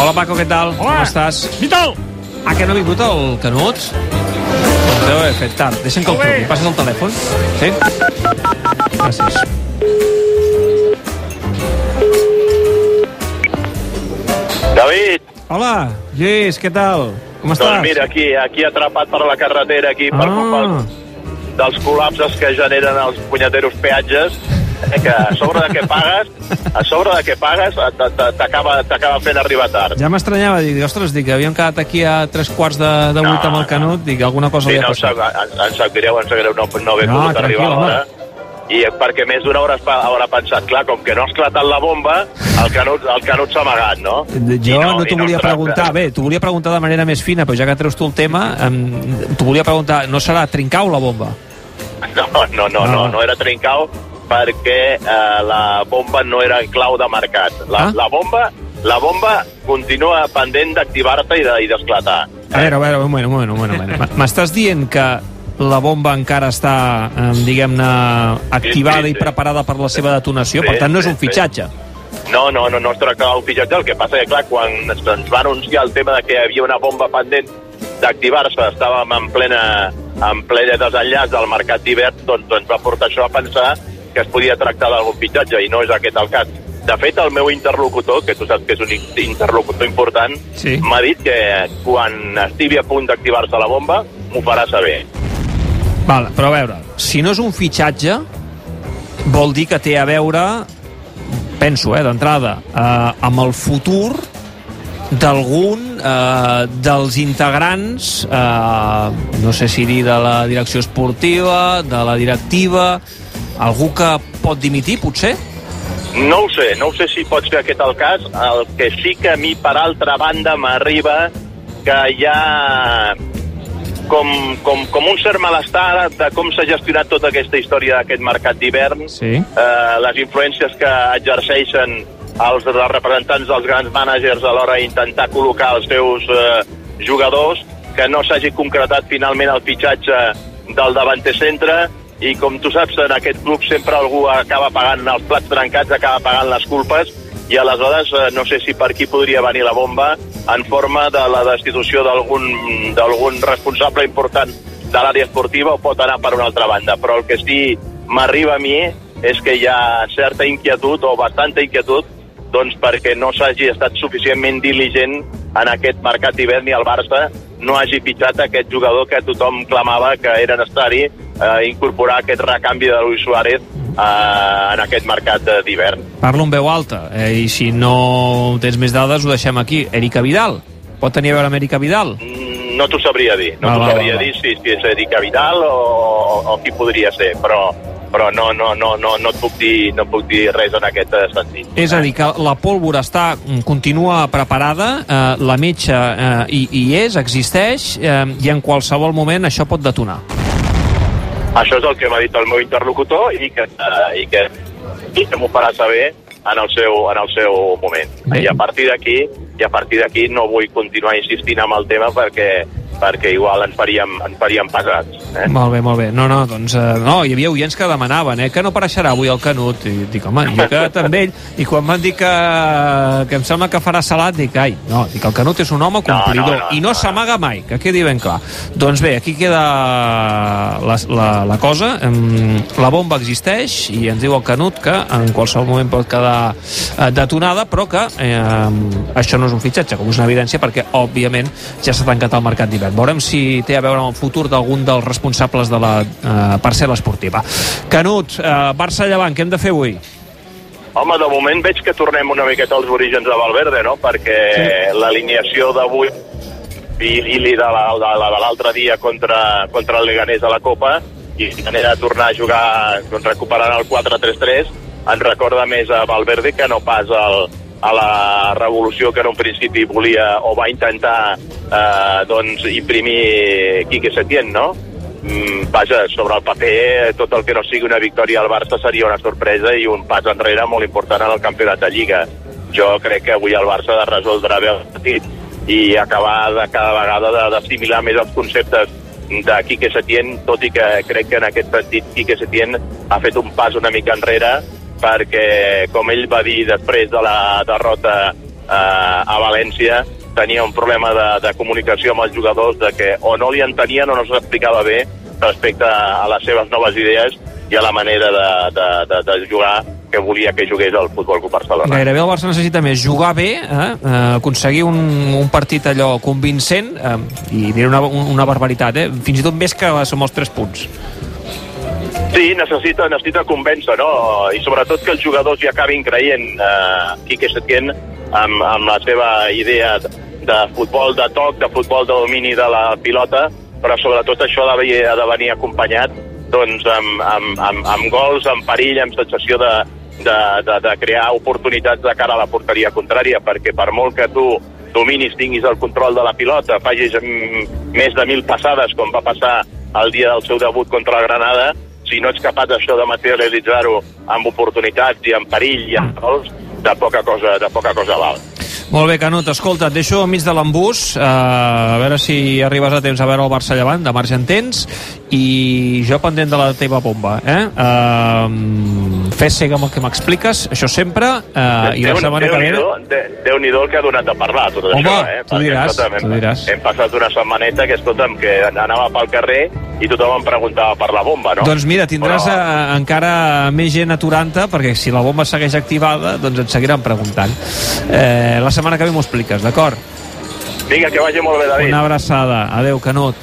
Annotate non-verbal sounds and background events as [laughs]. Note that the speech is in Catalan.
Hola, Paco, què tal? Hola. Com estàs? Vital! Ah, que no ha vingut el Canut? Doncs deu haver fet tard. Deixa'm que el truqui. Passes el telèfon? Sí? Gràcies. David, Hola, Lluís, què tal? Com estàs? doncs mira, aquí, aquí atrapat per la carretera, aquí, per culpa Ah, dels col·lapses que generen els punyeteros peatges, eh, que a sobre de què pagues, a sobre de què pagues, eh, t'acaba fent arribar tard. ja m'estranyava, dic, ostres, dic, havíem quedat aquí a tres quarts de, de vuit No, amb el Canut, dic, alguna cosa Sí, havia no, em sap, passat. em, em sap greu, em sap greu no, no haver No, pogut arribar a l'hora. I perquè més d'una hora haurà pensat, clar, com que no ha esclatat la bomba, el Canut, el Canut s'ha amagat, no? Jo I no, t'ho volia tracta. preguntar, bé, t'ho volia preguntar de manera més fina, però ja que treus tu el tema, em, t'ho volia preguntar, no serà trincau la bomba? No, no, no, no, no era trincau perquè eh, la bomba no era en clau de mercat. La, Ah. la bomba la bomba continua pendent d'activar-se i de- i d'esclatar. A veure, a veure, un moment, un moment, un moment. un moment. [laughs] M'estàs dient que la bomba encara està, eh, diguem-ne, activada Sí, sí, i sí. preparada per la seva detonació, Sí, per tant no és un sí. fitxatge. No, no, no, no es tractava d'un fitxatge. El que passa que, clar, quan ens va anunciar el tema de que hi havia una bomba pendent d'activar-se, estàvem en plena en ple desenllaç del mercat d'hivern, doncs ens va portar això a pensar que es podia tractar d'algun fitxatge, i no és aquest el cas. De fet, el meu interlocutor, que tu saps que és un in- interlocutor important, Sí. m'ha dit que quan estigui a punt d'activar-se la bomba, m'ho farà saber. Val, però a veure, si no és un fitxatge, vol dir que té a veure, penso, eh, d'entrada, eh, amb el futur d'algun eh, dels integrants, eh, no sé si dir de la direcció esportiva, de la directiva, algú que pot dimitir, potser? No ho sé, no ho sé si pot ser aquest el cas. El que sí que a mi, per altra banda, m'arriba que hi ha com, com, com un cert malestar de com s'ha gestionat tota aquesta història d'aquest mercat d'hivern, Sí. eh, les influències que exerceixen els, els representants dels grans mànagers a l'hora d'intentar col·locar els seus eh, jugadors, que no s'hagi concretat finalment el fitxatge del davanter centre, i com tu saps, en aquest club sempre algú acaba pagant els plats trencats, acaba pagant les culpes, i aleshores eh, no sé si per aquí podria venir la bomba en forma de la destitució d'algun responsable important de l'àrea esportiva o pot anar per una altra banda. Però el que sí m'arriba a mi és que hi ha certa inquietud o bastanta inquietud doncs perquè no s'hagi estat suficientment diligent en aquest mercat d'hivern i el Barça no hagi fitxat aquest jugador que tothom clamava que era necessari eh, incorporar aquest recanvi de Luis Suárez eh, en aquest mercat d'hivern. Parlo en veu alta, eh, i si no tens més dades ho deixem aquí. Erika Vidal, pot tenir a veure amb Erika Vidal? Mm, No t'ho sabria dir, no Va, t'ho sabria va, va. dir si, si és Erika Vidal o, o, o qui podria ser, però, però no, no, no, no, no, et puc dir, no puc dir res en aquest eh, sentit. És a dir, que la pólvora està, mm, continua preparada, eh, la metxa eh, hi, hi és, existeix, eh, i en qualsevol moment això pot detonar. Això és el que m'ha dit el meu interlocutor i que, uh, i que, i que m'ho farà saber en el seu, en el seu moment. Bé. I a partir d'aquí i a partir d'aquí no vull continuar insistint amb el tema perquè perquè igual ens faríem, ens faríem pesats. Eh? Molt bé, molt bé. No, no, doncs, eh, no, hi havia oients que demanaven, eh, que no apareixerà avui el Canut. I dic, home, jo he quedat amb ell, i quan van dir que, que em sembla que farà salat, dic, ai, no, dic, el Canut és un home complidor, no, no, i no, no. s'amaga mai, que quedi ben clar. Doncs bé, aquí queda la, la, la cosa, la bomba existeix, i ens diu el Canut que en qualsevol moment pot quedar eh, detonada, però que eh, això no és un fitxatge, com és una evidència, perquè, òbviament, ja s'ha tancat el mercat d'hivern. Veurem si té a veure amb el futur d'algun dels responsables de la eh, parcel·la esportiva. Canut, eh, Barça-Llevant, què hem de fer avui? Home, de moment veig que tornem una miqueta als orígens de Valverde, no? Perquè sí. l'alineació d'avui i, i li de la- de la- l'altre dia contra, contra el Leganés a la Copa i manera de tornar a jugar doncs, recuperant el 4-3-3 ens recorda més a Valverde que no pas al, a la revolució que en un principi volia o va intentar eh, doncs, imprimir Quique Setién, no? Mm, vaja, sobre el paper, tot el que no sigui una victòria al Barça seria una sorpresa i un pas enrere molt important en el campionat de Lliga. Jo crec que avui el Barça ha de resoldre bé el partit i acabar de cada vegada d'assimilar més els conceptes de Quique Setién, tot i que crec que en aquest sentit Quique Setién ha fet un pas una mica enrere perquè, com ell va dir després de la derrota eh, a València, tenia un problema de, de comunicació amb els jugadors de que o no li entenien o no s'explicava bé respecte a les seves noves idees i a la manera de, de, de, de jugar que volia que jugués al Futbol Club Barcelona. Gairebé el Barça necessita més jugar bé, eh? eh aconseguir un, un partit allò convincent eh, i diré una, una barbaritat, eh? fins i tot més que som els 3 punts. Sí, necessita, necessita convèncer, no? I sobretot que els jugadors hi acabin creient eh, Quique Setién amb, amb la seva idea de futbol de toc, de futbol de domini de la pilota, però sobretot això ha de, venir acompanyat doncs, amb, amb, amb, amb gols, amb perill, amb sensació de, de, de, de crear oportunitats de cara a la porteria contrària, perquè per molt que tu dominis, tinguis el control de la pilota, facis més de mil passades, com va passar el dia del seu debut contra la Granada, si no ets capaç això de materialitzar-ho amb oportunitats i amb perill i amb gols, de poca cosa, de poca cosa val. Molt bé, Canut, escolta, et deixo enmig de l'embús, eh, a veure si arribes a temps a veure el Barça llevant, de marge en tens, i jo pendent de la teva bomba, eh? eh fes cega amb el que m'expliques, això sempre, eh, i la setmana que ve... Déu-n'hi-do el que ha donat a parlar, tot Home, això, eh? tu diràs, tu diràs. Hem passat una setmaneta que, escolta'm, que anava pel carrer i tothom em preguntava per la bomba, no? Doncs mira, tindràs Però... a, eh, encara més gent aturant perquè si la bomba segueix activada, doncs et seguiran preguntant. Eh, la setmana que ve m'ho expliques, d'acord? Vinga, que vagi molt bé, David. Una abraçada. Adéu, Canut.